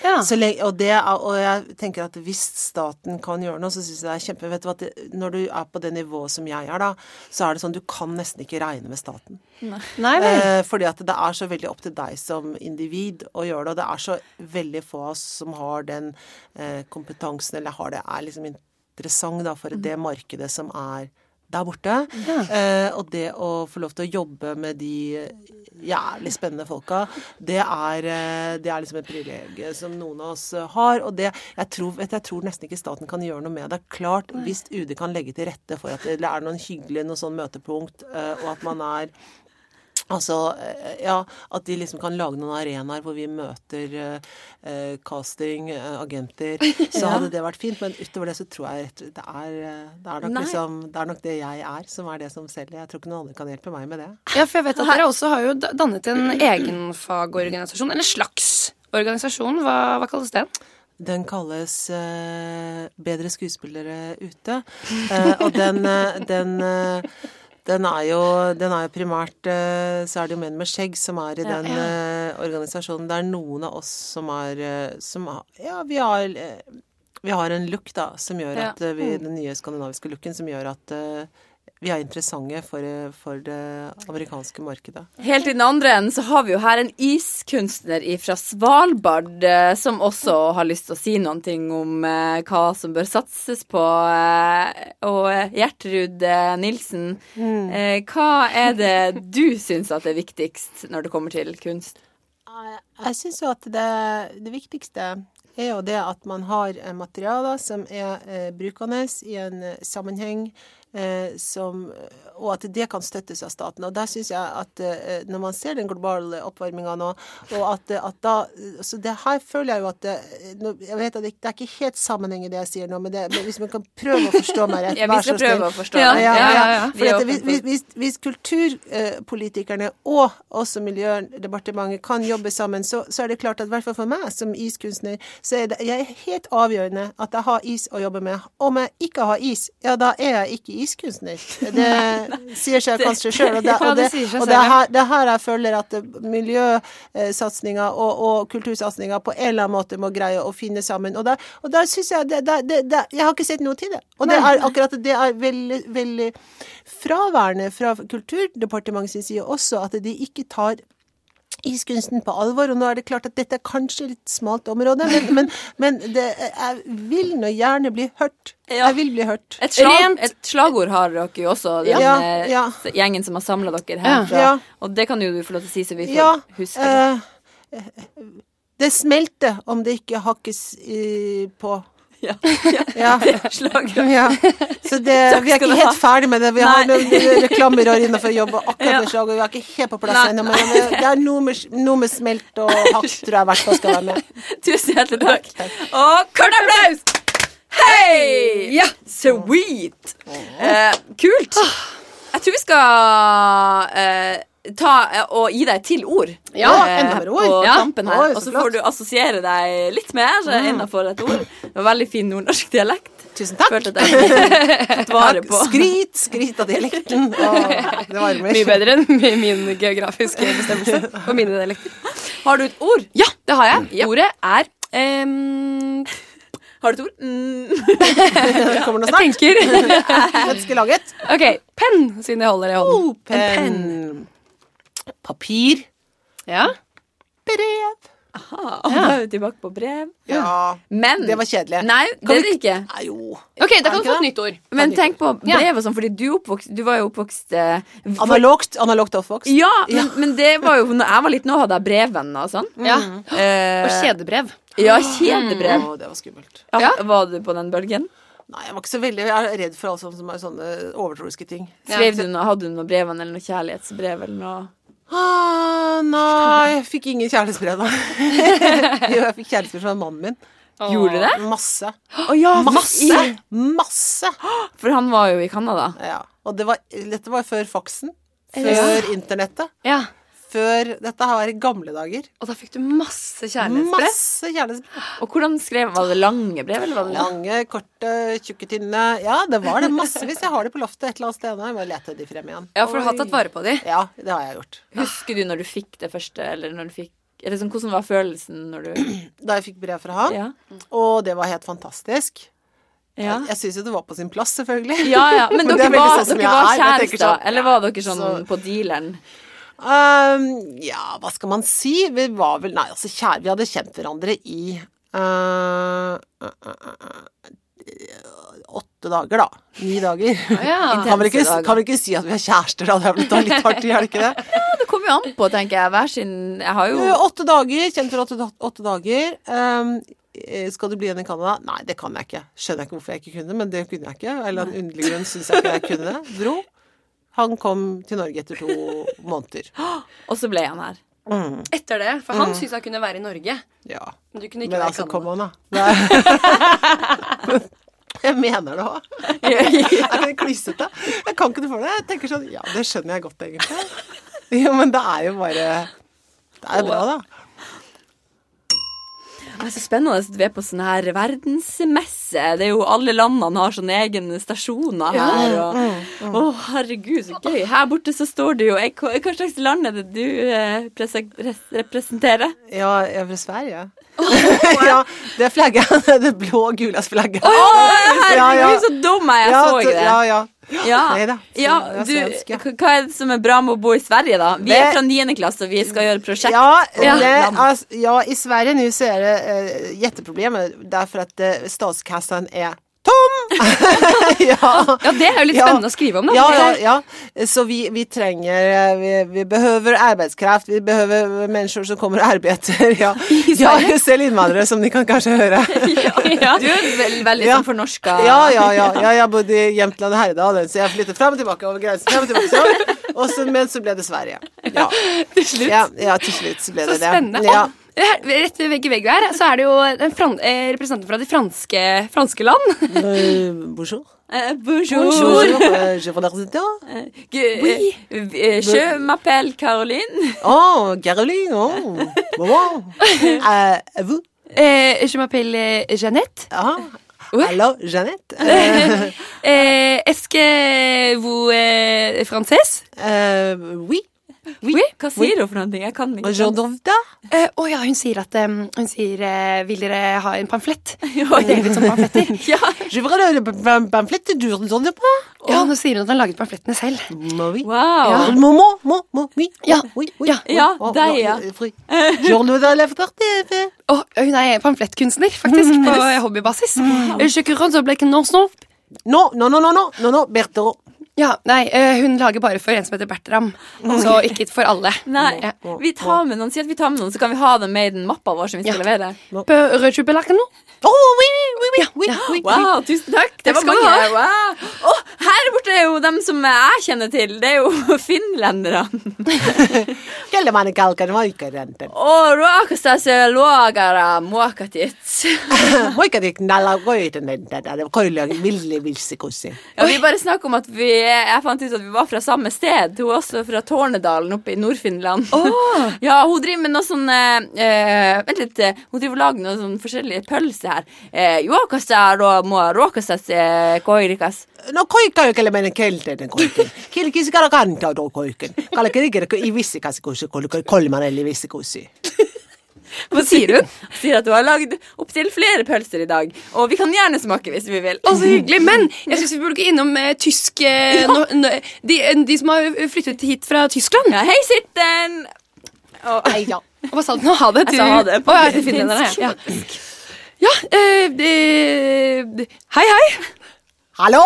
Ja. så lenge, og det er, og jeg tenker at hvis staten kan gjøre noe, så syns jeg det er kjempe Vet du hva, det, når du er på det nivået som jeg er, da, så er det sånn du kan nesten ikke regne med staten. Nei Nei, Eh, fordi at det er så veldig opp til deg som individ å gjøre det, og det er så veldig få av oss som har den eh, kompetansen, eller har det, er liksom interessant da, for det markedet som er der borte. Eh, og det å få lov til å jobbe med de jævlig spennende folka, det er, eh, det er liksom et privilegium som noen av oss eh, har. Og det, jeg tror, vet, jeg tror nesten ikke staten kan gjøre noe med det. Klart, hvis UD kan legge til rette for at det er noen hyggelige noen sånn møtepunkt, eh, og at man er Altså, eh, ja, at de liksom kan lage noen arenaer hvor vi møter eh, eh, casting, eh, agenter, så hadde det vært fint. Men utover det så tror jeg rett det er, det er, nok, liksom, det er nok det jeg er, som er det som selger. Jeg tror ikke noen andre kan hjelpe meg med det. Ja, for jeg vet at Dere også har jo dannet en egenfagorganisasjon. eller slags organisasjon. Hva, hva kalles den? Den kalles eh, Bedre skuespillere ute. Eh, og den, den, den er jo, den er jo primært eh, Så er det jo menn med skjegg som er i den ja. organisasjonen. Det er noen av oss som er eh, som har, Ja, vi har eh, vi har en look da, som gjør at eh, vi, den nye skandinaviske looken som gjør at eh, vi er interessante for, for det amerikanske markedet. Helt i den andre enden så har vi jo her en iskunstner fra Svalbard eh, som også har lyst til å si noen ting om eh, hva som bør satses på. Eh, og Gjertrud Nilsen, eh, hva er det du syns at er viktigst når det kommer til kunst? Jeg- Jeg syns jo at det, det viktigste er jo det at man har materialer som er eh, brukende i en sammenheng, som, og at det kan støttes av staten. Og der syns jeg at eh, når man ser den globale oppvarminga nå, og at, eh, at da Så det her føler jeg jo at det, nå- Jeg vet at det, det er ikke helt sammenheng i det jeg sier nå, men, det, men hvis man kan prøve å forstå meg rett, Ja, vi vær så snill. Ja. Ja, ja, ja, at hvis, hvis, hvis kulturpolitikerne og også Miljødepartementet kan jobbe sammen, så, så er det klart at i hvert fall for meg som iskunstner, så er det jeg er helt avgjørende at jeg har is å jobbe med. Om jeg ikke har is, ja da er jeg ikke iskunstner. Det sier seg kanskje sjøl. Og, det, og, det og det, er her, det er her jeg føler at miljøsatsinga og, og kultursatsinga på en eller annen måte må greie å finne sammen. Og der, og der syns jeg det, Jeg har ikke sett noe til det. Og det er akkurat det er veldig, veldig fraværende fra Kulturdepartementets side også, at de ikke tar iskunsten på alvor. Og nå er det klart at dette er kanskje litt smalt område, men, men, men det, jeg vil nå gjerne bli hørt. Ja. Jeg vil bli hørt. Et, slag, Rent- et slagord har dere jo også, den Ja, eh, ja. gjengen som har samla dere herfra. Ja. Og det kan jo du få lov til å si, så vi får Ja. huske det. Uh, det smelter om det ikke hakkes uh, på Ja. Ja. Ja. Så det, vi er ikke helt ferdig med det. Vi har Nei. noen reklamebyråer innenfor jobb og akkurat det slaget, vi er ikke helt på plass ennå. Men det det er noe med, noe med smelt og hakk, tror jeg i hvert fall skal være med. Tusen hjertelig takk. Og kort applaus! Hei! Ja, sweet! Eh, kult. Jeg tror vi skal eh, ta og gi deg til ord Ja, eh, enda mer ord. på Ja. tampen her. Og så får du assosiere deg litt mer mm. innafor et ord. Det var veldig fin nordnorsk dialekt. Tusen takk. Følte at jeg tatt vare på. Skryt, skryt av dialekten. Åh, det varmer. Mye bedre enn min geografiske bestemmelse på mine dialekter. Har du et ord? Ja, det har jeg. Ja. Ordet er um... Har du et ord? Mm. Det kommer Jeg snart. tenker Ønskelaget. OK, penn, siden jeg holder det i hånden. Oh, penn. Papir. Ja. Brev. Aha, og da er vi tilbake på brev. Ja. Men Det var kjedelig. Nei, det er det ikke. Nei, jo. OK, da kan du få et nytt ord. Men tenk på brev og sånn, fordi du, oppvokst, du var jo oppvokst eh, for- Analogt, analogt oppvokst. Ja, men, men det var jo Når jeg var liten, nå hadde jeg brevvenner og sånn. Ja. Eh, Og kjedebrev. Ja, kjedebrev. Å, det var skummelt. Ja, Ja. Var du på den bølgen? Nei, jeg var ikke så veldig Jeg er redd for alt sånt som er sånne overtroiske ting. Skrev du noe, Hadde du noe brevvenn eller noe kjærlighetsbrev eller noe? Ah, nei, jeg fikk ingen kjærlighetsbrev, da. jo, jeg fikk kjærlighetsbrev fra mannen min. Gjorde du det? Masse. Oh, ja, Masse! Masse! For han var jo i Canada. Ja. Og det var, dette var før faksen. Før internettet. Ja. Før Dette her var i gamle dager. Og da fikk du masse kjærlighetsbrev. Masse kjærlighetsbrev. Og hvordan skrev Var det lange brev, eller var det Lange, korte, tjukke, tynne. Ja, det var det massevis. Jeg har de på loftet et eller annet sted. nå. Jeg må lete de frem igjen. Ja, for du har tatt vare på de. Ja, det har jeg gjort. Husker du når du fikk det første, eller når du fikk eller sånn, Hvordan var følelsen når du Da jeg fikk brev fra han. Ja. Og det var helt fantastisk. Ja, Jeg syns jo det var på sin plass, selvfølgelig. ja. ja. Men Det er dere var, sånn dere var er, jeg kjærester, sånn, eller var dere sånn så- på dealeren? Um, ja, hva skal man si? Vi var vel Nei, altså, kjære, vi hadde kjent hverandre i uh, uh, uh, uh, åtte dager, da. Ni dager. Ja. Kan vel, ikke, dager. kan vel ikke si at vi er kjærester, da. Det er vel litt litt hardt er det ikke det? Ja, det kommer jo an på, tenker jeg. Hver sin Jeg har jo Uh, Åtte dager, kjent for åtte, åtte dager. Um, eh, skal du bli igjen i Canada? Nei, det kan jeg ikke. Skjønner jeg ikke hvorfor jeg ikke kunne men det kunne jeg ikke. Av en underlig grunn syns jeg ikke jeg kunne det. Dro. Han kom til Norge etter to måneder. Og så ble han her. Mm, Etter det. For han syntes han kunne være i Norge. ja. Men du kunne ikke Men være altså, kom han an, da. Jeg mener det òg. Er ikke det klissete? Jeg kan ikke det for det. Jeg tenker sånn Ja, det skjønner jeg godt, egentlig. Jo, men det er jo bare Det er jo bra, da. Det er så spennende at vi er på sånn her verdensmesse. Det er jo Alle landene har sånne egne stasjoner her. Og, Å, herregud, så gøy. Her borte så står det jo Hva slags land er det du eh, representerer? Ja, jeg er Sverige. ja, det flagget. Det blå og gule flagget. Å, herregud, Ja, ja. så dum jeg er! Jeg ja, så ikke det. Ja, ja. Ja, Neida, ja du, hva er det som er bra med å bo i Sverige, da? Vi Det- er fra 9. klasse, og vi skal gjøre prosjekt. Ja, Ja. det, altså, ja, i Sverige nå så er det uh, jätteproblem därför att uh, statskassan är tom! ja. Ja, det er jo litt Ja. spennende å skrive om, da. Ja, ja, ja. Så vi, vi trenger eh, vi, vi behøver arbeidskraft, vi behøver mennesker som kommer og arbeider. Ja, ja selv innvandrere, som de kan kanskje høre. Ja. Du er vel, veldig Ja. sånn fornorska. Ja, ja, ja, ja. Jeg bodde i Jämtland og Herjedalen, så jeg flyttet fram og tilbake over grensen. Frem og tilbake, så. Men så ble det Sverige. Ja. Til slutt. Ja, ja, til slutt så ble Så det det. spennende. Ja. Rett vegg i vegg her så er det jo en eh, representanter fra de franske, franske land. Bonjour. Eh, bonjour. Bonjour, je Oui. eh, m'appelle Caroline. Oh, Caroline, oh, bon. Euh, vous? Eh, je m'appelle eh, Jeannette. Ah, Oui. alors, Jeannette. Eh, Est-ce que vous eh, française? euh, oui. Oui. Hva sier hun for noe? Jeg kan ikke. Da. Eh, Å ja, hun sier at um, Hun sier uh, Vil dere ha en pamflett? Det er litt som pamfletter. Ja. Ja, nå sier hun at hun har laget pamflettene selv. Wow. Ja. Oui, oui. Ja. Ja, Oh, deg, ja. oh, hun er pamflettkunstner, faktisk, på no, hobbybasis. Eh, Ja, nei, eh, hun lager bare for en som heter Bertram. Så ikke for alle. Nei, vi tar med noen. Si at vi tar med noen, så kan vi ha dem med i den mappa vår som vi skal Ja. levere. Peu- Rødtjube black non? Oh, oui, oui, oui, Ja, ja. Wow, tusen takk. Det Takk var mange. Wow. Oh, her borte er jo dem som jeg kjenner til. Det er jo finlenderne. oh, mä ne kalkan vaikkarenten. Å, ruokasta se luogara muokatit. Dik nalla koiten tätä. Koille ville vilsikussi. Ja, vi bare snakker om at vi Jeg fant ut at vi var fra samme sted. Hun er også fra Tårnedalen oppe i Nord-Finland. Ja, hun driver med noe sånn eh, Vent litt. eh, Hun driver og lager noen sånn forskjellige pølser her. Eh, juokasta roa mua ruokasta se koirikas. No koikka kyllä menen kelteiden koikin. Kilkisi kala kantaa tuo koikin. Kala kirkirkko i vissikasikusi, kolmanelli vissikussi. Hva sier hun? Sier at du har lagd opptil flere pølser i dag. Og vi kan gjerne smake hvis vi vil. Og så hyggelig. Men jeg syns vi burde gå innom eh, tysk eh, no, no, de, de som har flyttet hit fra Tyskland. Ja, hei, sitten! Og, Hei ja. Hva sa du nå? Ha det Jeg sa ha det på oh, ja, til finlenderne, ja. Ja, eh, eh, hei, hei. Hallo?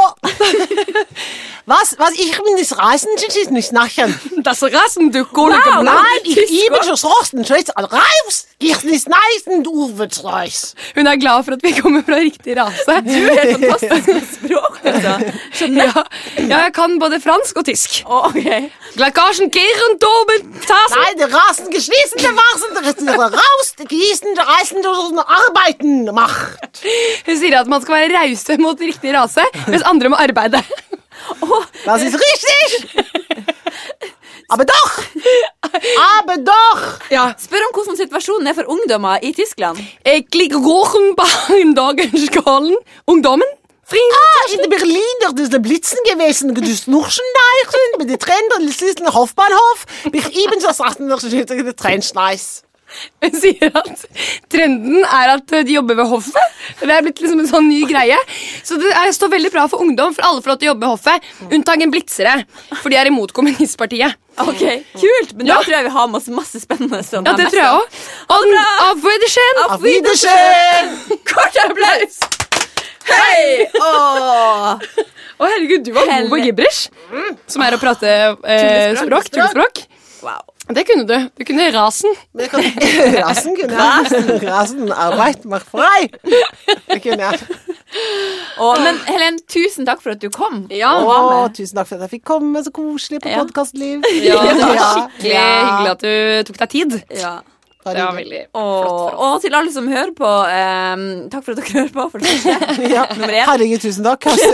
Was, was, ich bin das Reisen, das ist nicht nachher. Das rasen, du kolige Wow. Nein, ich liebe so Sorten, Schweiz, raus! Ich nicht neisen, du willst raus. Hun er glad for at vi kommer fra riktig rase. Du er helt fantastisk med språk, altså. Ja, ja, jeg kan både fransk og tysk. Tasen. Nein, der Rasen geschließen, der Wasen, der ist raus, der Gießen, der Reisen, der so Arbeiten macht. Hun sier at man skal være rause mot riktig rase, mens andre må arbeide. Das ist richtig! Aber doch! Aber doch! Ja. Spør om hvordan situasjonen er for ungdommer i Tyskland. Jeg liker dagens skolen. Ungdommen. Ah, in Berlin, doch das ist der Blitzen gewesen, das Nuchscheneichen, mit Trend und es ist ein Hofbahnhof, mich ebenso sagten, das ist der Trennschneiß. Hun sier at trenden er at de jobber ved hoffet. Det er blitt liksom en sånn ny greie. Så det er, står veldig bra for ungdom, for alle får lov til å jobbe ved hoffet. Unntagen blitzere, for de er imot kommunistpartiet. Ok, Kult, men Ja. da tror jeg vi har masse, masse spennende. sånn Ja, det tror jeg òg. Av Wiedersehen. Auf Wiedersehen! Kort applaus! Hei! Å, herregud, du var god på gibberish. Som er å prate eh, språk. Tullespråk. Wow. Det kunne du. Du kunne rasen. Kan- Rasen kunne jeg. Rasen, arbeid, mach frei. Det kunne jeg. Åh, men Helen, tusen takk for at du kom. Ja. Å, tusen takk for at jeg fikk komme. Så koselig på Ja. podkastliv. Ja, det var skikkelig hyggelig at du tok deg tid. Ja. Det var veldig Og, og til alle som hører på, um, takk for at dere hører på. For det første. Ja. Nummer én. Herregud, tusen takk. Altså,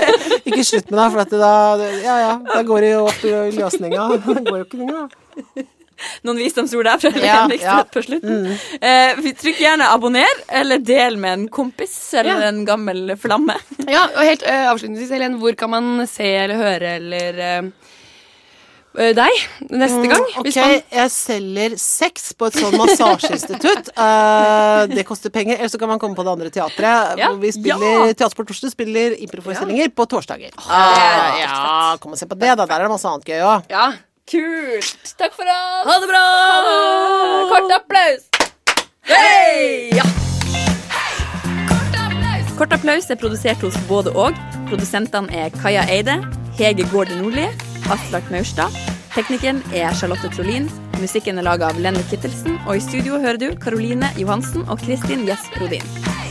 ikke slutt med det, for at det da, ja, ja, da går det jo opp i løsninga. Det går jo ikke da. Noen visdomsord der fra Ja, ja. på slutten. Eh, Trykk gjerne abonner, eller del med en kompis eller Ja. en gammel flamme. Ja, og helt uh, avslutningsvis, Helen, hvor kan man se eller høre eller øh, deg neste gang? Ok, Hvis man, jeg selger sex på et sånn massasjeinstitutt. uh, det koster penger. Eller så kan man komme på det andre teatret. Ja. hvor Vi spiller Ja. Teater på torsdag spiller improforestillinger på torsdager. det er Ah, ja, kom og se på det, da. Der er det masse annet gøy òg. ja. Kult! Takk for oss. Ha det bra! Kort applaus. Hey! Ja. Kort applaus er produsert hos både og. Produsentene er Kaja Eide, Hege Gården Nordli, Aslak Maurstad. Teknikeren er Charlotte Trolin. Musikken er laga av Lenny Kittelsen. Og i studio hører du Karoline Johansen og Kristin Gjess Rodin.